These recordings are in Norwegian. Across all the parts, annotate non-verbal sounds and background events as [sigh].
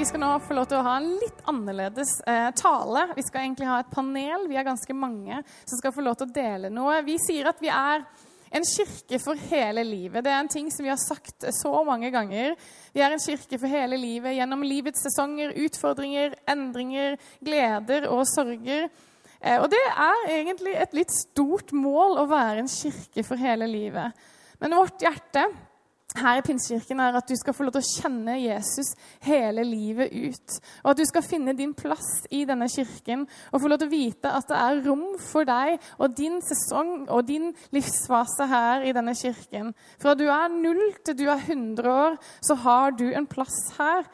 Vi skal nå få lov til å ha en litt annerledes eh, tale. Vi skal egentlig ha et panel. Vi er ganske mange som skal få lov til å dele noe. Vi sier at vi er en kirke for hele livet. Det er en ting som vi har sagt så mange ganger. Vi er en kirke for hele livet gjennom livets sesonger, utfordringer, endringer, gleder og sorger. Eh, og det er egentlig et litt stort mål å være en kirke for hele livet. Men vårt hjerte her i Pinsekirken er at du skal få lov til å kjenne Jesus hele livet ut. Og at du skal finne din plass i denne kirken og få lov til å vite at det er rom for deg og din sesong og din livsfase her i denne kirken. Fra du er null til du er 100 år, så har du en plass her.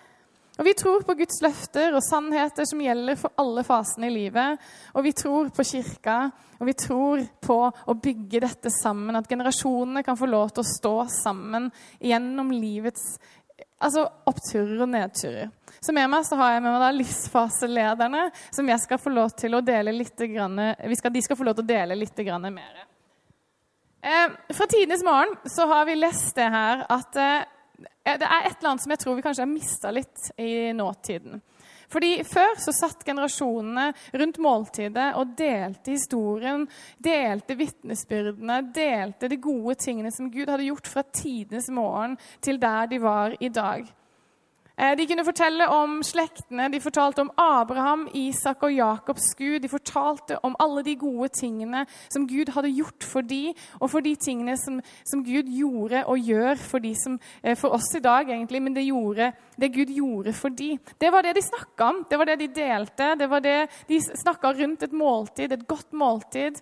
Og Vi tror på Guds løfter og sannheter som gjelder for alle fasene i livet. Og vi tror på kirka, og vi tror på å bygge dette sammen. At generasjonene kan få lov til å stå sammen gjennom livets altså oppturer og nedturer. Så med meg så har jeg med meg da livsfaselederne, som jeg skal få lov til å dele litt grann, skal, De skal få lov til å dele litt mer. Eh, fra tidenes morgen så har vi lest det her at eh, det er et eller annet som jeg tror vi kanskje har mista litt i nåtiden. Fordi Før så satt generasjonene rundt måltidet og delte historien, delte vitnesbyrdene, delte de gode tingene som Gud hadde gjort fra tidenes morgen til der de var i dag. Eh, de kunne fortelle om slektene, de fortalte om Abraham, Isak og Jakobs Gud. De fortalte om alle de gode tingene som Gud hadde gjort for de, og for de tingene som, som Gud gjorde og gjør for, de som, eh, for oss i dag, egentlig, men det, gjorde, det Gud gjorde for de. Det var det de snakka om, det var det de delte. det var det De snakka rundt et måltid, et godt måltid.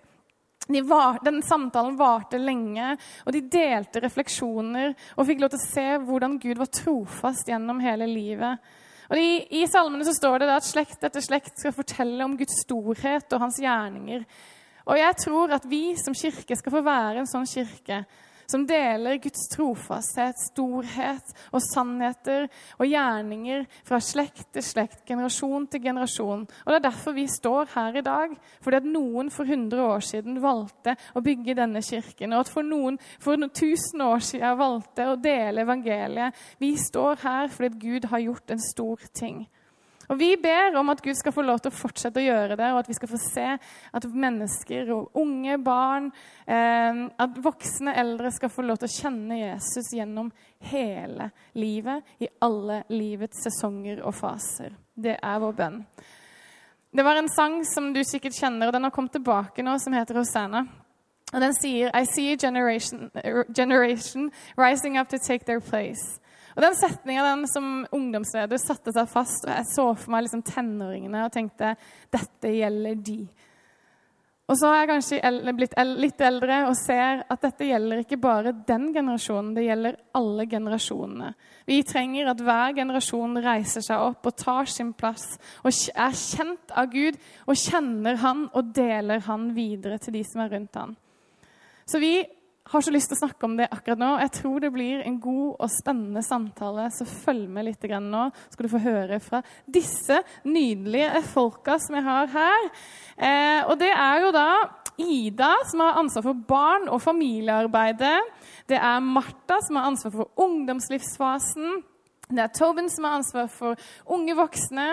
De var, den samtalen varte lenge, og de delte refleksjoner og fikk lov til å se hvordan Gud var trofast gjennom hele livet. Og I, i salmene så står det at slekt etter slekt skal fortelle om Guds storhet og hans gjerninger. Og jeg tror at vi som kirke skal få være en sånn kirke som deler Guds trofasthet, storhet og sannheter og gjerninger fra slekt til slekt, generasjon til generasjon. Og Det er derfor vi står her i dag. Fordi at noen for 100 år siden valgte å bygge denne kirken. Og at for noen for 1000 år siden valgte å dele evangeliet. Vi står her fordi Gud har gjort en stor ting. Og Vi ber om at Gud skal få lov til å fortsette å gjøre det, og at vi skal få se at mennesker og unge barn, eh, at voksne eldre skal få lov til å kjenne Jesus gjennom hele livet, i alle livets sesonger og faser. Det er vår bønn. Det var en sang som du sikkert kjenner, og den har kommet tilbake nå, som heter Hosanna. Og den sier I see a generation, generation rising up to take their place. Og Den setninga som ungdomsleder satte seg fast, og jeg så for meg liksom tenåringene og tenkte dette gjelder de. Og så har jeg kanskje blitt litt eldre og ser at dette gjelder ikke bare den generasjonen, det gjelder alle generasjonene. Vi trenger at hver generasjon reiser seg opp og tar sin plass og er kjent av Gud og kjenner Han og deler Han videre til de som er rundt Han. Så vi har så lyst til å snakke om det akkurat nå. Jeg tror det blir en god og spennende samtale, så følg med litt nå. skal du få høre fra disse nydelige folka som jeg har her. Eh, og det er jo da Ida, som har ansvar for barn- og familiearbeidet. Det er Martha, som har ansvar for ungdomslivsfasen. Det er Tobin som har ansvar for unge voksne.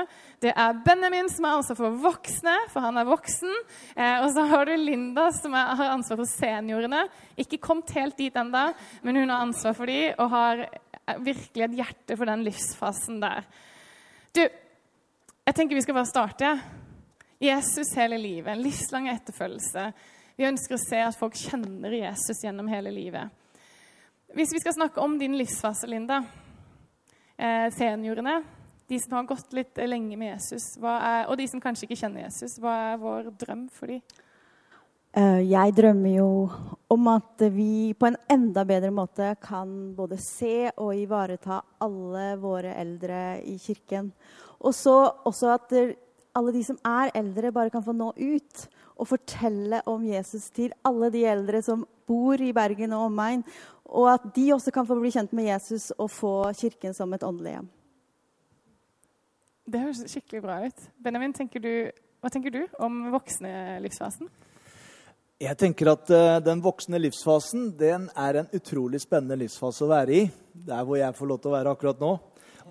Det er Benjamin som har ansvar for voksne, for han er voksen. Eh, og så har du Linda som er, har ansvar for seniorene. Ikke kommet helt dit ennå, men hun har ansvar for dem og har eh, virkelig et hjerte for den livsfasen der. Du, jeg tenker vi skal bare starte. Jesus hele livet, en livslang etterfølgelse. Vi ønsker å se at folk kjenner Jesus gjennom hele livet. Hvis vi skal snakke om din livsfase, Linda seniorene, de som har gått litt lenge med Jesus, er, og de som kanskje ikke kjenner Jesus, hva er vår drøm for dem? Eh, jeg drømmer jo om at vi på en enda bedre måte kan både se og ivareta alle våre eldre i kirken. Og så også at alle de som er eldre, bare kan få nå ut og fortelle om Jesus til alle de eldre som bor i Bergen og omegn, og at de også kan få bli kjent med Jesus og få Kirken som et åndelig hjem. Det høres skikkelig bra ut. Benjamin, tenker du, hva tenker du om voksne-livsfasen? Jeg tenker at uh, Den voksne livsfasen den er en utrolig spennende livsfase å være i. Der hvor jeg får lov til å være akkurat nå.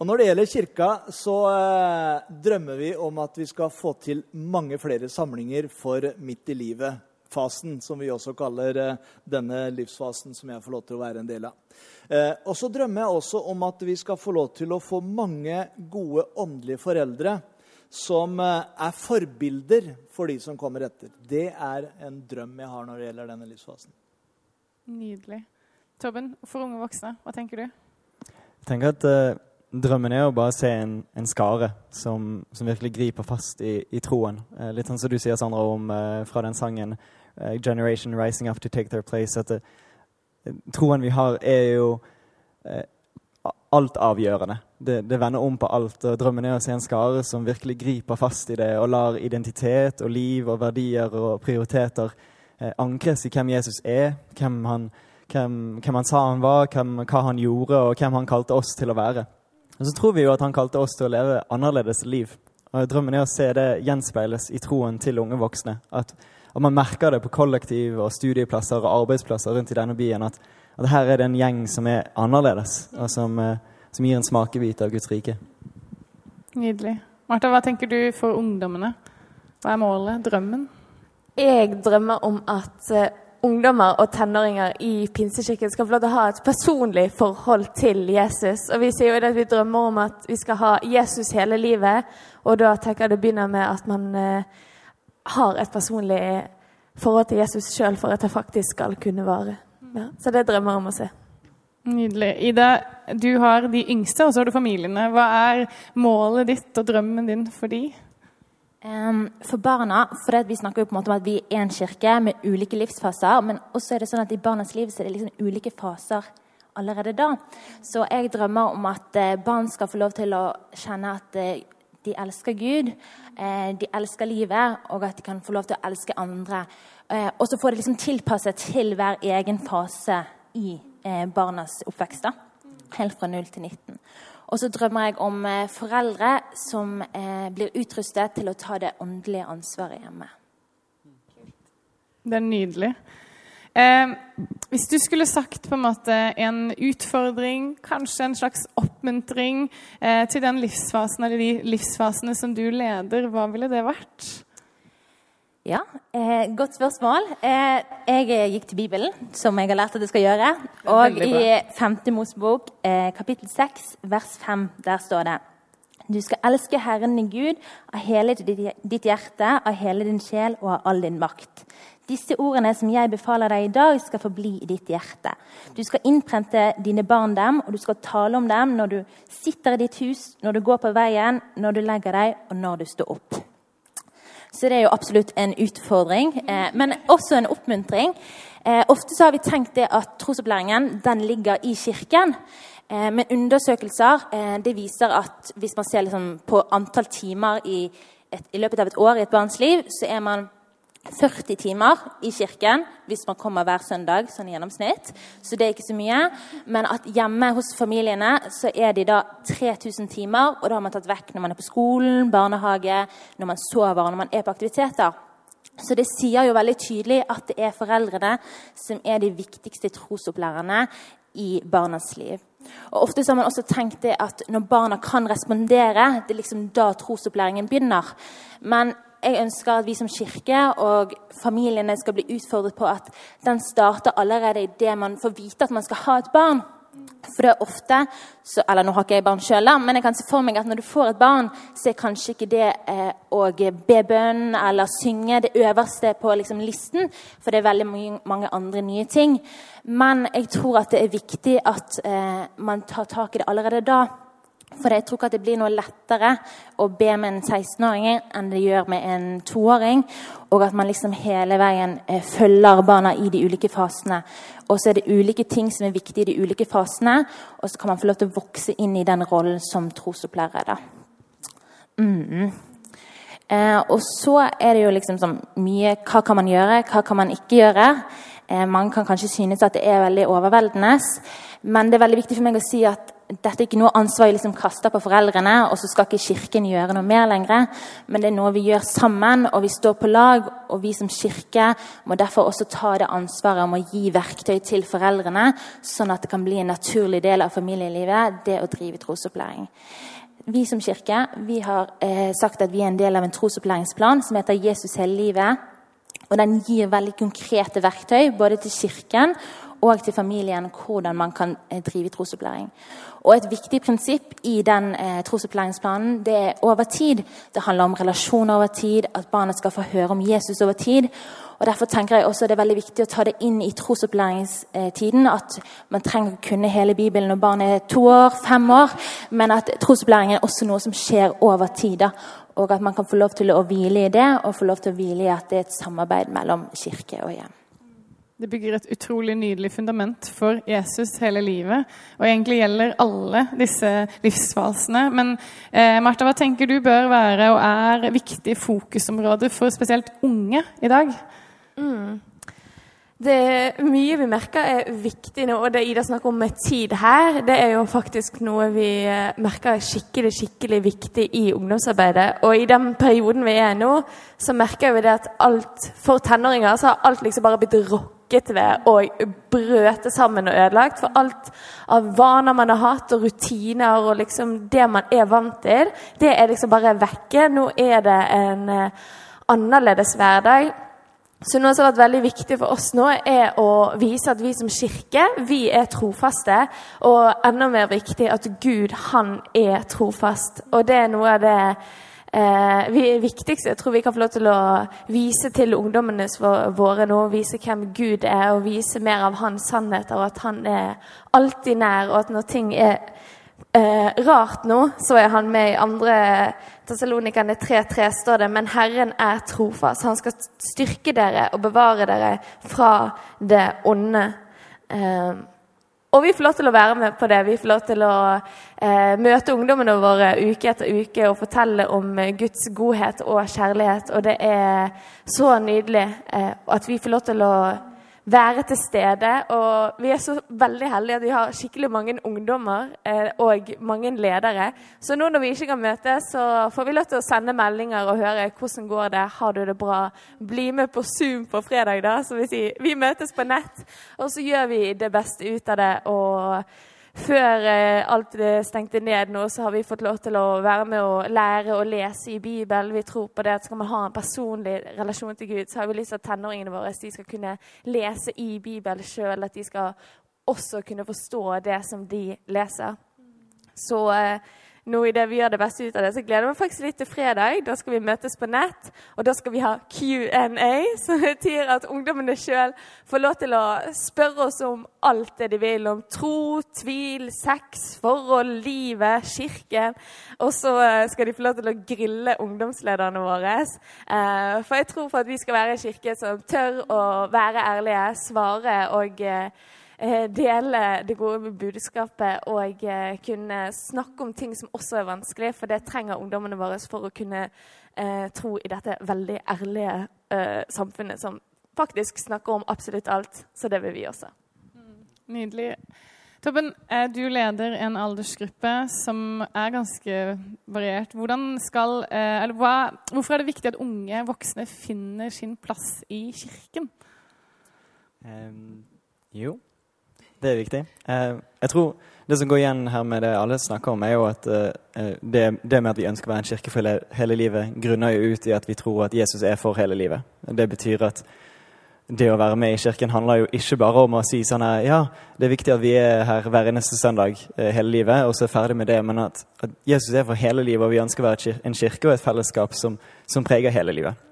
Og Når det gjelder kirka, så uh, drømmer vi om at vi skal få til mange flere samlinger for midt i livet-fasen, som vi også kaller uh, denne livsfasen som jeg får lov til å være en del av. og så drømmer jeg også om at vi skal få lov til å få mange gode åndelige foreldre som er forbilder for de som kommer etter. Det er en drøm jeg har når det gjelder denne livsfasen. Nydelig. Tobben, for unge voksne, hva tenker du? Jeg tenker at uh, Drømmen er å bare se en, en skare som, som, virkelig griper fast i, i troen. Uh, litt sånn som du sier, Sandra, om uh, fra den sangen 'Generation Rising Up to Take Their Place'. at det, Troen vi har, er jo altavgjørende. Det, det vender om på alt. og Drømmen er å se en skare som virkelig griper fast i det og lar identitet og liv og verdier og prioriteter eh, ankres i hvem Jesus er, hvem han, hvem, hvem han sa han var, hvem, hva han gjorde, og hvem han kalte oss til å være. Og så tror vi jo at han kalte oss til å leve annerledes liv. Og Drømmen er å se det gjenspeiles i troen til unge voksne. At, at man merker det på kollektiv og studieplasser og arbeidsplasser rundt i denne byen. At, at her er det en gjeng som er annerledes, og som, eh, som gir en smakebit av Guds rike. Nydelig. Martha, hva tenker du for ungdommene? Hva er målet? Drømmen? Jeg drømmer om at uh, ungdommer og tenåringer i Pinsekirken skal få lov til å ha et personlig forhold til Jesus. Og Vi sier jo at vi drømmer om at vi skal ha Jesus hele livet. Og da tenker jeg det begynner med at man uh, har et personlig forhold til Jesus sjøl for at det faktisk skal kunne vare. Ja, så det drømmer jeg om å se. Nydelig. Ida, du har de yngste, og så har du familiene. Hva er målet ditt og drømmen din for de? Um, for barna, for Vi snakker jo på en måte om at vi er en kirke med ulike livsfaser. Men også er det sånn at i barnas liv så er det liksom ulike faser allerede da. Så jeg drømmer om at uh, barn skal få lov til å kjenne at uh, de elsker Gud, uh, de elsker livet, og at de kan få lov til å elske andre. Eh, og så får det liksom tilpasset til hver egen fase i eh, barnas oppvekst. da, Helt fra 0 til 19. Og så drømmer jeg om eh, foreldre som blir utrustet til å ta det åndelige ansvaret hjemme. Det er nydelig. Eh, hvis du skulle sagt på en måte en utfordring, kanskje en slags oppmuntring eh, til den livsfasen eller de livsfasene som du leder, hva ville det vært? Ja, eh, godt spørsmål. Eh, jeg gikk til Bibelen, som jeg har lært at jeg skal gjøre. Og i 5. Mosebok, eh, kapittel 6, vers 5, der står det Du skal elske Herren din Gud av hele ditt hjerte, av hele din sjel og av all din makt. Disse ordene som jeg befaler deg i dag, skal forbli i ditt hjerte. Du skal innprente dine barn dem, og du skal tale om dem når du sitter i ditt hus, når du går på veien, når du legger deg, og når du står opp. Så det er jo absolutt en utfordring, eh, men også en oppmuntring. Eh, ofte så har vi tenkt det at trosopplæringen den ligger i kirken. Eh, men undersøkelser det viser at hvis man ser liksom på antall timer i, et, i løpet av et år i et barns liv, så er man 40 timer i kirken hvis man kommer hver søndag, sånn i gjennomsnitt. Så det er ikke så mye. Men at hjemme hos familiene så er de da 3000 timer, og da har man tatt vekk når man er på skolen, barnehage, når man sover, når man er på aktiviteter. Så det sier jo veldig tydelig at det er foreldrene som er de viktigste trosopplærerne i barnas liv. Og Ofte har man også tenkt det at når barna kan respondere, det er liksom da trosopplæringen begynner. Men jeg ønsker at vi som kirke og familiene skal bli utfordret på at den starter allerede idet man får vite at man skal ha et barn. For det er ofte så, Eller nå har ikke jeg barn sjøl, men jeg kan se for meg at når du får et barn, så er kanskje ikke det eh, å be bønnen eller synge det øverste på liksom, listen, for det er veldig mange, mange, andre nye ting. Men jeg tror at det er viktig at eh, man tar tak i det allerede da. For jeg tror ikke at det blir noe lettere å be med en 16-åring enn det gjør med en toåring. Og at man liksom hele veien eh, følger barna i de ulike fasene. Og så er det ulike ting som er viktige i de ulike fasene, og så kan man få lov til å vokse inn i den rollen som trosopplærer. Mm. Eh, og så er det jo liksom sånn mye Hva kan man gjøre, hva kan man ikke gjøre? Eh, man kan kanskje synes at det er veldig overveldende. Men det er veldig viktig for meg å si at dette er ikke noe ansvar vi liksom kaster på foreldrene, og så skal ikke Kirken gjøre noe mer lenger. Men det er noe vi gjør sammen, og vi står på lag. Og vi som kirke må derfor også ta det ansvaret om å gi verktøy til foreldrene, sånn at det kan bli en naturlig del av familielivet, det å drive trosopplæring. Vi som kirke vi har eh, sagt at vi er en del av en trosopplæringsplan som heter 'Jesus hele livet'. Og Den gir veldig konkrete verktøy både til Kirken og til familien hvordan man kan eh, drive trosopplæring. Og Et viktig prinsipp i den eh, trosopplæringsplanen det er over tid. Det handler om relasjoner over tid, at barna skal få høre om Jesus over tid. Og Derfor tenker jeg også det er veldig viktig å ta det inn i trosopplæringstiden. At man trenger å kunne hele Bibelen når barnet er to år, fem år. Men at trosopplæring er også noe som skjer over tid. Da. Og at man kan få lov til å hvile i det, og få lov til å hvile i at det er et samarbeid mellom kirke og hjem. Det bygger et utrolig nydelig fundament for Jesus hele livet. Og egentlig gjelder alle disse livsfasene. Men eh, Martha, hva tenker du bør være og er viktige fokusområder for spesielt unge i dag? Mm. Det er mye vi merker er viktig nå, og det Ida snakker om med tid her, det er jo faktisk noe vi eh, merker er skikkelig skikkelig viktig i ungdomsarbeidet. Og i den perioden vi er nå, så merker vi det at alt for tenåringer så har alt liksom bare blitt rocka rokket ved og brøte sammen og ødelagt. For alt av vaner man har hatt, og rutiner og liksom det man er vant til, det er liksom bare vekke. Nå er det en uh, annerledes hverdag. Så noe som har vært veldig viktig for oss nå, er å vise at vi som kirke vi er trofaste. Og enda mer viktig at Gud, han er trofast. Og det er noe av det eh, vi, viktigste jeg tror vi kan få lov til å vise til ungdommene våre nå, vise hvem Gud er, og vise mer av hans sannheter, og at han er alltid nær, og at når ting er eh, rart nå, så er han med i andre Tessalonikerne 3.3 står det Men Herren er trofast. Han skal styrke dere og bevare dere fra det onde. Eh, og vi får lov til å være med på det. Vi får lov til å eh, møte ungdommene våre uke etter uke og fortelle om eh, Guds godhet og kjærlighet. Og det er så nydelig eh, at vi får lov til å være til stede. Og vi er så veldig heldige at vi har skikkelig mange ungdommer eh, og mange ledere. Så nå når vi ikke kan møtes, så får vi lov til å sende meldinger og høre hvordan går det Har du det bra? Bli med på Zoom på fredag, da. Så vi, sier, vi møtes på nett, og så gjør vi det beste ut av det. og før eh, alt stengte ned nå, så har vi fått lov til å være med og lære å lese i Bibelen. Vi tror på det at skal man ha en personlig relasjon til Gud, så har vi lyst til at tenåringene våre de skal kunne lese i Bibelen sjøl. At de skal også kunne forstå det som de leser. Så eh, nå i det vi gjør det beste ut av det, så gleder jeg meg faktisk litt til fredag. Da skal vi møtes på nett, og da skal vi ha Q&A, [laughs] som betyr at ungdommene sjøl får lov til å spørre oss om alt det de vil. Om tro, tvil, sex, forhold, livet, kirken. Og så eh, skal de få lov til å grille ungdomslederne våre. Eh, for jeg tror for at vi skal være en kirke som tør å være ærlige, svare og eh, dele det gode budskapet og eh, kunne snakke om ting som også er vanskelig. For det trenger ungdommene våre for å kunne eh, tro i dette veldig ærlige eh, samfunnet som faktisk snakker om absolutt alt. Så det vil vi også. Mm, nydelig. Tobben, eh, du leder en aldersgruppe som er ganske variert. Skal, hva, hvorfor er det viktig at unge voksne finner sin plass i kirken? Um, jo, det er viktig. Eh, jeg tror Det som går igjen her med det alle snakker om, er jo at eh, det, det, med at vi ønsker å være en kirke for hele livet, grunner jo ut i at vi tror at Jesus er for hele livet. Det betyr at det å være med i kirken handler jo ikke bare om å si sånn her Ja, det er viktig at vi er her hver eneste søndag eh, hele livet, og så er ferdig med det, men at, at, Jesus er for hele livet, og vi ønsker å være en kirke og et fellesskap som, som preger hele livet.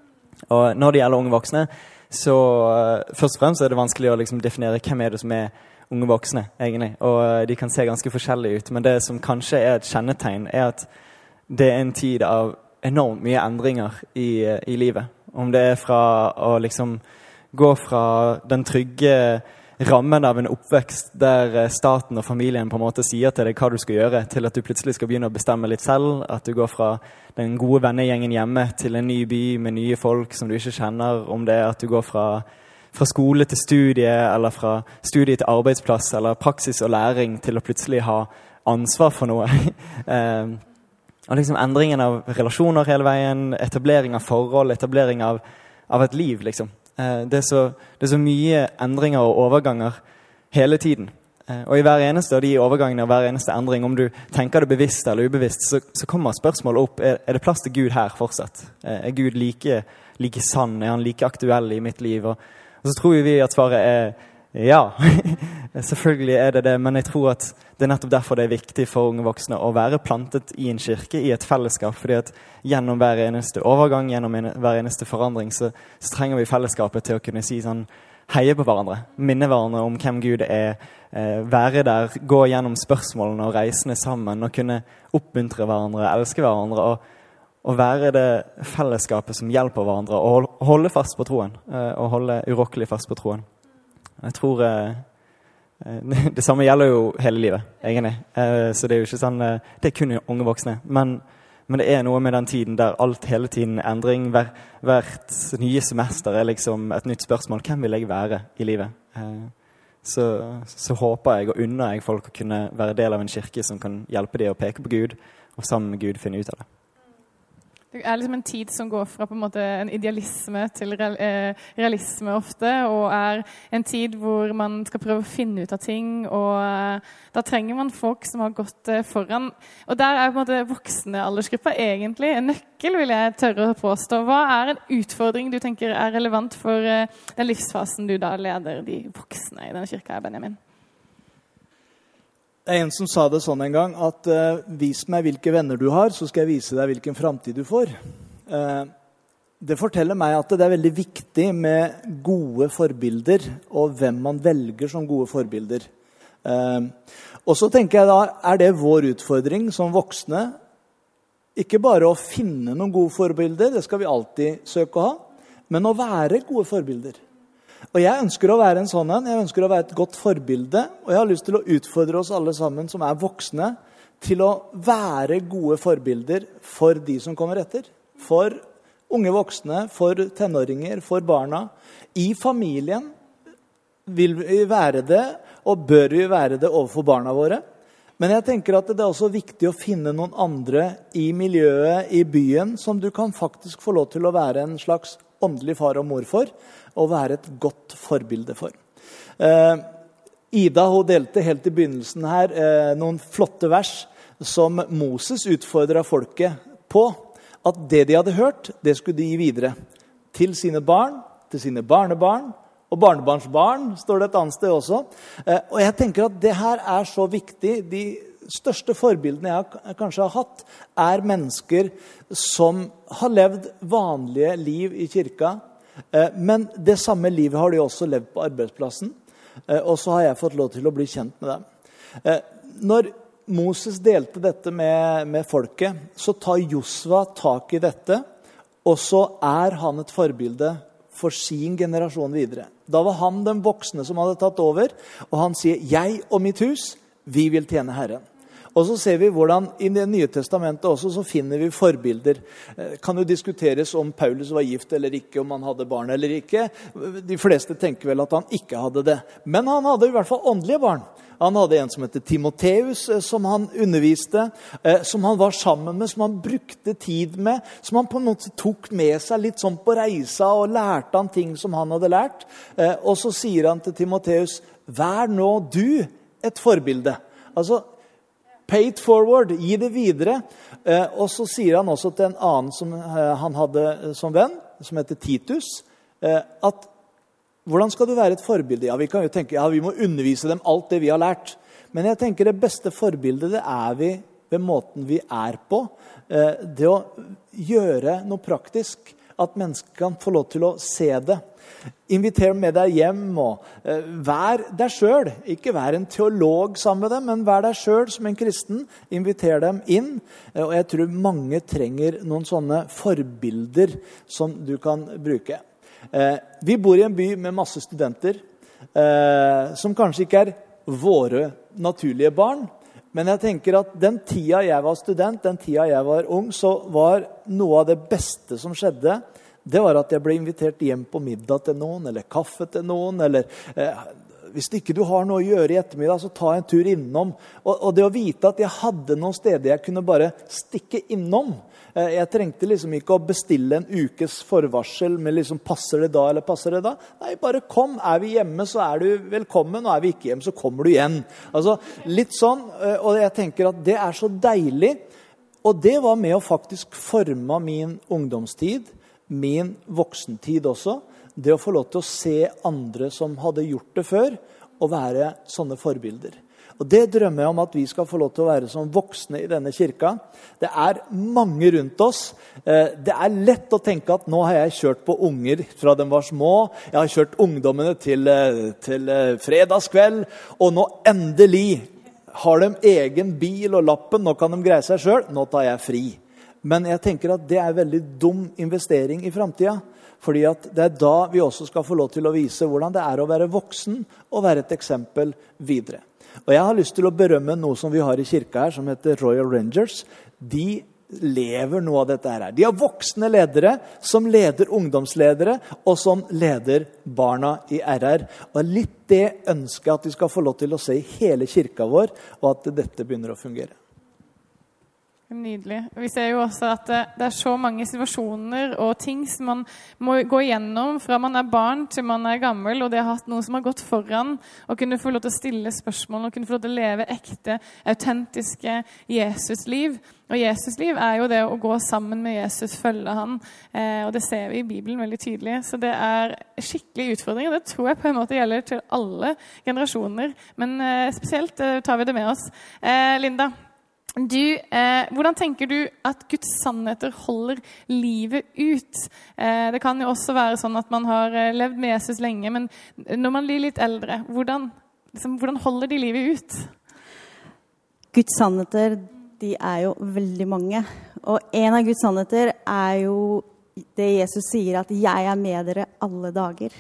Og når det gjelder unge voksne, så først og fremst er det vanskelig å liksom definere hvem er det som er unge voksne, egentlig. Og eh, de kan se ganske forskjellige ut. Men det som kanskje er et kjennetegn, er at det er en tid av enormt mye endringer i, i livet. Om det er fra å liksom gå fra den trygge rammen av en oppvekst der eh, staten og familien på en måte sier til deg hva du skal gjøre, til at du plutselig skal begynne å bestemme litt selv. At du går fra den gode vennegjengen hjemme til en ny by med nye folk som du ikke kjenner. Om det er at du går fra, fra skole til studie, eller fra studie til arbeidsplass, eller praksis og læring til å plutselig ha ansvar for noe. [laughs] eh, og liksom Endringen av relasjoner hele veien, etablering av forhold, etablering av, av et liv. liksom. Eh, det, er så, det, er så, mye endringer og overganger hele tiden. Eh, og i hver eneste av de overgangene og hver eneste endring, om du tenker det bevisst eller ubevisst, så, så kommer spørsmålet opp er, er det plass til Gud her fortsatt. Er Gud like, like, sann? Er han like aktuell i mitt liv? Og, og så tror vi at svaret er ja, [laughs] selvfølgelig er det det, men jeg tror at det er nettopp derfor det er viktig for unge voksne å være plantet i en kirke, i et fellesskap. fordi at gjennom hver eneste overgang, gjennom en, hver eneste forandring, så, så, trenger vi fellesskapet til å kunne si sånn Heie på hverandre, minne hverandre om hvem Gud er, eh, være der, gå gjennom spørsmålene og reisene sammen og kunne oppmuntre hverandre, elske hverandre. og og være det fellesskapet som hjelper hverandre å holde fast på troen. Eh, og holde urokkelig fast på troen. Jeg tror eh, eh [laughs] Det samme gjelder jo hele livet, egentlig. Så det er jo ikke sånn Det er kun unge voksne. Men, men, det er noe med den tiden der alt hele tiden er endring. Hver, hvert nye semester er liksom et nytt spørsmål. Hvem vil jeg være i livet? Så, så, håper jeg og unner jeg folk å kunne være del av en kirke som kan hjelpe dem å peke på Gud, og sammen med Gud finne ut av det. Det er liksom en tid som går fra en en idealisme til eh, realisme ofte, og er en tid hvor man skal prøve å finne ut av ting. og eh, Da trenger man folk som har gått eh, foran. Og Der er på en måte voksne aldersgruppa egentlig en nøkkel, vil jeg tørre å påstå. Hva er en utfordring du tenker er relevant for den livsfasen du da leder de voksne i denne kirka, Benjamin? Det er en som sa det sånn en gang at uh, vis meg hvilke venner du har, så skal jeg vise deg hvilken framtid du får. Uh, det forteller meg at det er veldig viktig med gode forbilder, og hvem man velger som gode forbilder. Uh, og så tenker jeg da, er det vår utfordring som voksne ikke bare å finne noen gode forbilder, det skal vi alltid søke å ha, men å være gode forbilder. Og Jeg ønsker å være en sånn en. Jeg ønsker å være et godt forbilde. Og jeg har lyst til å utfordre oss alle sammen som er voksne, til å være gode forbilder for de som kommer etter. For unge voksne, for tenåringer, for barna. I familien vil vi være det, og bør vi være det overfor barna våre. Men jeg tenker at det er også viktig å finne noen andre i miljøet, i byen, som du kan faktisk få lov til å være en slags åndelig far og mor for, og være et godt forbilde for. Eh, Ida hun delte helt i begynnelsen her eh, noen flotte vers som Moses utfordra folket på. At det de hadde hørt, det skulle de gi videre. Til sine barn, til sine barnebarn og barnebarnsbarn, står det et annet sted også. Eh, og jeg tenker at det her er så viktig. De største forbildene jeg kanskje har hatt, er mennesker som har levd vanlige liv i kirka. Eh, men det samme livet har de også levd på arbeidsplassen. Eh, og så har jeg fått lov til å bli kjent med dem. Eh, når Moses delte dette med, med folket, så tar Josva tak i dette. Og så er han et forbilde for sin generasjon videre. Da var han den voksne som hadde tatt over, og han sier 'Jeg og mitt hus, vi vil tjene Herren'. Og så ser vi hvordan I Det nye testamentet også så finner vi forbilder. Det eh, kan jo diskuteres om Paulus var gift eller ikke, om han hadde barn eller ikke. De fleste tenker vel at han ikke hadde det. Men han hadde i hvert fall åndelige barn. Han hadde en som heter Timoteus, eh, som han underviste, eh, som han var sammen med, som han brukte tid med. Som han på en måte tok med seg litt sånn på reisa og lærte han ting som han hadde lært. Og så sier han til Timoteus, 'Vær nå du et forbilde'. Altså, Pay it forward. Gi det videre. Eh, og så sier han også til en annen som eh, han hadde eh, som venn, som heter Titus, at hvordan skal du være et forbilde? Ja, Vi kan jo tenke ja, vi må undervise dem alt det vi har lært. Men jeg tenker det beste forbildet det er vi ved måten vi er på. Det å gjøre noe praktisk. At mennesker kan få lov til å se det. Inviter med deg hjem. og eh, Vær deg sjøl. Ikke vær en teolog sammen med dem, men vær deg sjøl som en kristen. Inviter dem inn. Eh, og jeg tror mange trenger noen sånne forbilder som du kan bruke. Eh, vi bor i en by med masse studenter. eh, som kanskje ikke er våre naturlige barn. Men jeg tenker at den tida jeg var student, den tida jeg var ung, så var noe av det beste som skjedde, det var at jeg ble invitert hjem på middag til noen, eller kaffe til noen. eller eh, Hvis ikke du har noe å gjøre i ettermiddag, så ta en tur innom. Og, og det å vite at jeg hadde noen steder jeg kunne bare stikke innom Jeg trengte liksom ikke å bestille en ukes forvarsel med liksom 'passer det da', eller 'passer det da'. Nei, bare kom. Er vi hjemme, så er du velkommen. Og er vi ikke hjemme, så kommer du igjen. Altså, litt sånn, eh, Og jeg tenker at det er så deilig. Og det var med å faktisk forme min ungdomstid min voksentid også. Det å få lov til å se andre som hadde gjort det før, og være sånne forbilder. Og Det drømmer jeg om at vi skal få lov til å være som voksne i denne kirka. Det er mange rundt oss. Eh, det er lett å tenke at nå har jeg kjørt på unger fra de var små. Jeg har kjørt ungdommene til, eh, til eh, fredagskveld. Og nå endelig har de egen bil og lappen. Nå kan de greie seg sjøl. Nå tar jeg fri. Men jeg tenker at det er en veldig dum investering i framtida. Fordi det er da vi også skal få lov til å vise hvordan det er å være voksen og være et eksempel videre. Og Jeg har lyst til å berømme noe som vi har i kirka her, som heter Royal Rangers. De lever noe av dette her. De har voksne ledere som leder ungdomsledere, og som leder barna i RR. Og Litt det ønsket at de skal få lov til å se i hele kirka vår, og at dette begynner å fungere. Nydelig. Vi ser jo også at det, det, er så mange situasjoner og ting som man må gå igjennom fra man er barn til man er gammel, og det har hatt noe som har gått foran, og kunne få lov til å stille spørsmål og kunne få lov til å leve ekte, autentiske Jesusliv. Og Jesusliv er jo det å gå sammen med Jesus, følge han, eh, og det ser vi i Bibelen veldig tydelig. Så det er skikkelig utfordring, og det tror jeg på en måte gjelder til alle generasjoner. Men eh, spesielt eh, tar vi det med oss. Eh, Linda, du, eh, hvordan tenker du at Guds sannheter holder livet ut? Eh, det kan jo også være sånn at man har eh, levd med Jesus lenge, men når man blir litt eldre, hvordan, liksom, hvordan holder de livet ut? Guds sannheter de er jo veldig mange. Og en av Guds sannheter er jo det Jesus sier, at 'jeg er med dere alle dager'.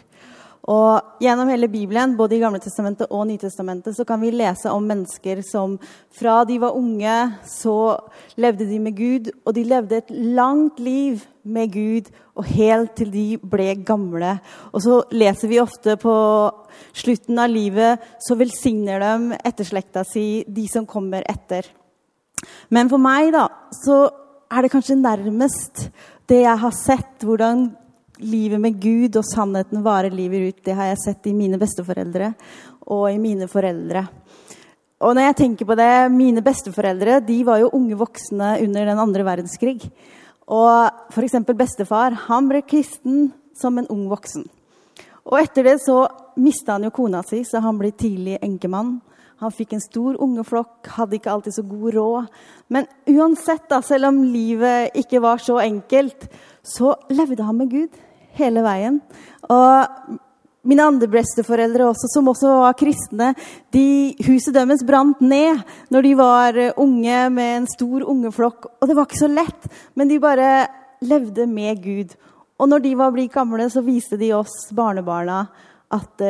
Og Gjennom hele Bibelen, både i Gamle testamentet og Nytestamentet, så kan vi lese om mennesker som fra de var unge, så levde de med Gud. Og de levde et langt liv med Gud, og helt til de ble gamle. Og så leser vi ofte på slutten av livet, så velsigner de etterslekta si, de som kommer etter. Men for meg, da, så er det kanskje nærmest det jeg har sett, hvordan livet med Gud og sannheten varer livet ut. Det har jeg sett i mine besteforeldre og i mine foreldre. Og når jeg tenker på det, Mine besteforeldre de var jo unge voksne under den andre verdenskrig. Og f.eks. bestefar han ble kristen som en ung voksen. Og etter det så mista han jo kona si, så han ble tidlig enkemann. Han fikk en stor ungeflokk, hadde ikke alltid så god råd. Men uansett, da, selv om livet ikke var så enkelt, så levde han med Gud hele veien. Og mine andre besteforeldre også, som også var kristne, de, huset deres brant ned når de var unge med en stor ungeflokk. Og det var ikke så lett, men de bare levde med Gud. Og når de var blitt gamle, så viste de oss barnebarna at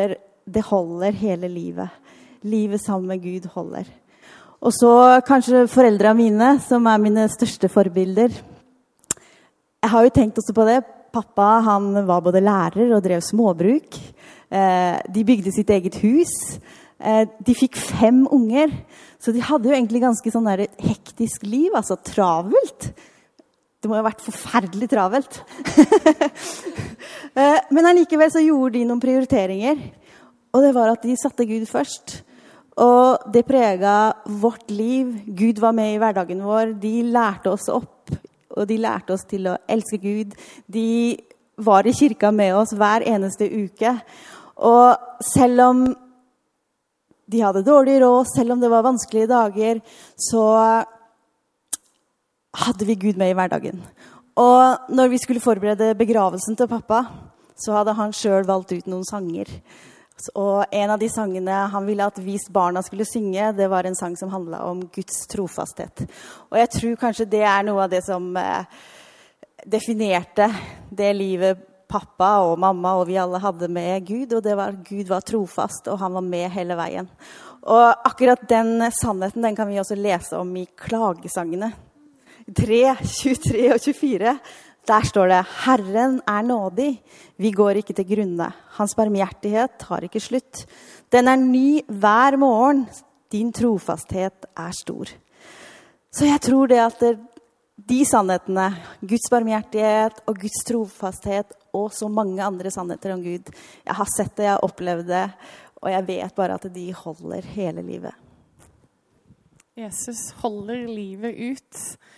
det holder hele livet. Livet sammen med Gud holder. Og så kanskje foreldra mine, som er mine største forbilder. Jeg har jo tenkt også på det. Pappa han var både lærer og drev småbruk. Eh, de bygde sitt eget hus. Eh, de fikk fem unger, så de hadde jo egentlig ganske sånn hektisk liv. Altså travelt. Det må jo ha vært forferdelig travelt. [laughs] Eh, men allikevel så gjorde de noen prioriteringer. Og det var at de satte Gud først. Og det prega vårt liv. Gud var med i hverdagen vår. De lærte oss opp og de lærte oss til å elske Gud. De var i kirka med oss hver eneste uke. Og selv om de hadde dårlig råd, selv om det var vanskelige dager, så hadde vi Gud med i hverdagen. Og når vi skulle forberede begravelsen til pappa, så hadde han sjøl valgt ut noen sanger og en av de sangene han ville at vi barna skulle synge, det var en sang som handla om Guds trofasthet. Og jeg tror kanskje det er noe av det som eh, definerte det livet pappa og mamma og vi alle hadde med Gud, og det var at Gud var trofast, og han var med hele veien. Og akkurat den sannheten den kan vi også lese om i klagesangene. 3, 23 og 24. Der står det 'Herren er nådig, vi går ikke til grunne'. Hans barmhjertighet tar ikke slutt. Den er ny hver morgen. Din trofasthet er stor. Så jeg tror det at de sannhetene, Guds barmhjertighet og Guds trofasthet og så mange andre sannheter om Gud Jeg har sett det, jeg har opplevd det, og jeg vet bare at de holder hele livet. Jesus holder livet ut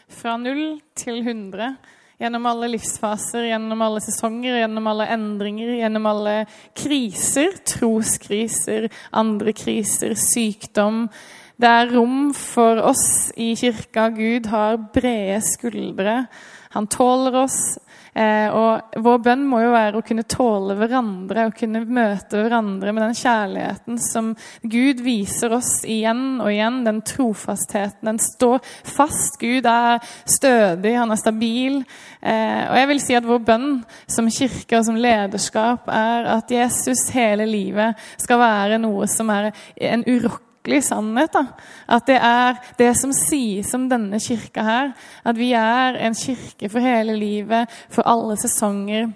fra null til 100. Gjennom alle livsfaser, gjennom alle sesonger, gjennom alle endringer, gjennom alle kriser. Troskriser, andre kriser, sykdom. Det er rom for oss i kirka. Gud har brede skuldre. Han tåler oss. Eh, og vår bønn må jo være å kunne tåle hverandre og kunne møte hverandre med den kjærligheten som Gud viser oss igjen og igjen. Den trofastheten. Den står fast. Gud er stødig, han er stabil. Eh, og jeg vil si at vår bønn som kirke og som lederskap er at Jesus hele livet skal være noe som er en urokkelig urokkelig sannhet. Da. At det er det som sies om denne kirka her. At vi er en kirke for hele livet, for alle sesonger.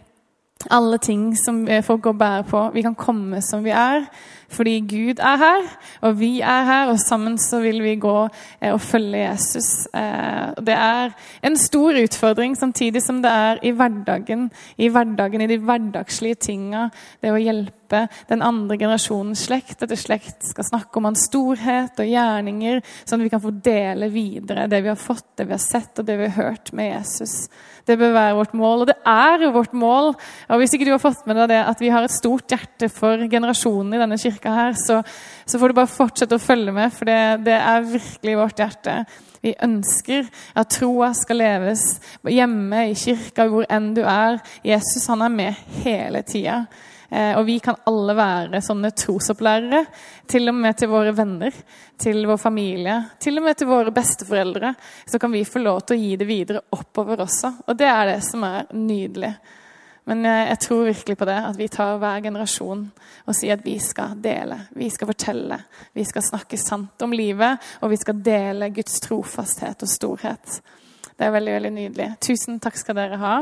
Alle ting som folk går og bærer på. Vi kan komme som vi er. Fordi Gud er her, og vi er her, og sammen så vil vi gå eh, og følge Jesus. Eh, det er en stor utfordring, samtidig som det er i hverdagen, i hverdagen, i de hverdagslige tinga. Det å hjelpe den andre generasjonens slekt, etter slekt skal snakke om hans storhet og gjerninger, sånn at vi kan få dele videre det vi har fått, det vi har sett og det vi har hørt med Jesus. Det bør være vårt mål, og det er vårt mål. Og Hvis ikke du har fått med deg det at vi har et stort hjerte for generasjonen i denne kirka, her, så, så får du bare fortsette å følge med, for det, det er virkelig vårt hjerte. Vi ønsker at troa skal leves hjemme, i kirka, hvor enn du er. Jesus han er med hele tida. Eh, og vi kan alle være sånne trosopplærere, til og med til våre venner, til vår familie, til og med til våre besteforeldre. Så kan vi få lov til å gi det videre oppover også. Og det er det som er nydelig. Men eh, jeg tror virkelig på det, at vi tar hver generasjon og sier at vi skal dele. Vi skal fortelle. Vi skal snakke sant om livet, og vi skal dele Guds trofasthet og storhet. Det er veldig, veldig nydelig. Tusen takk skal dere ha.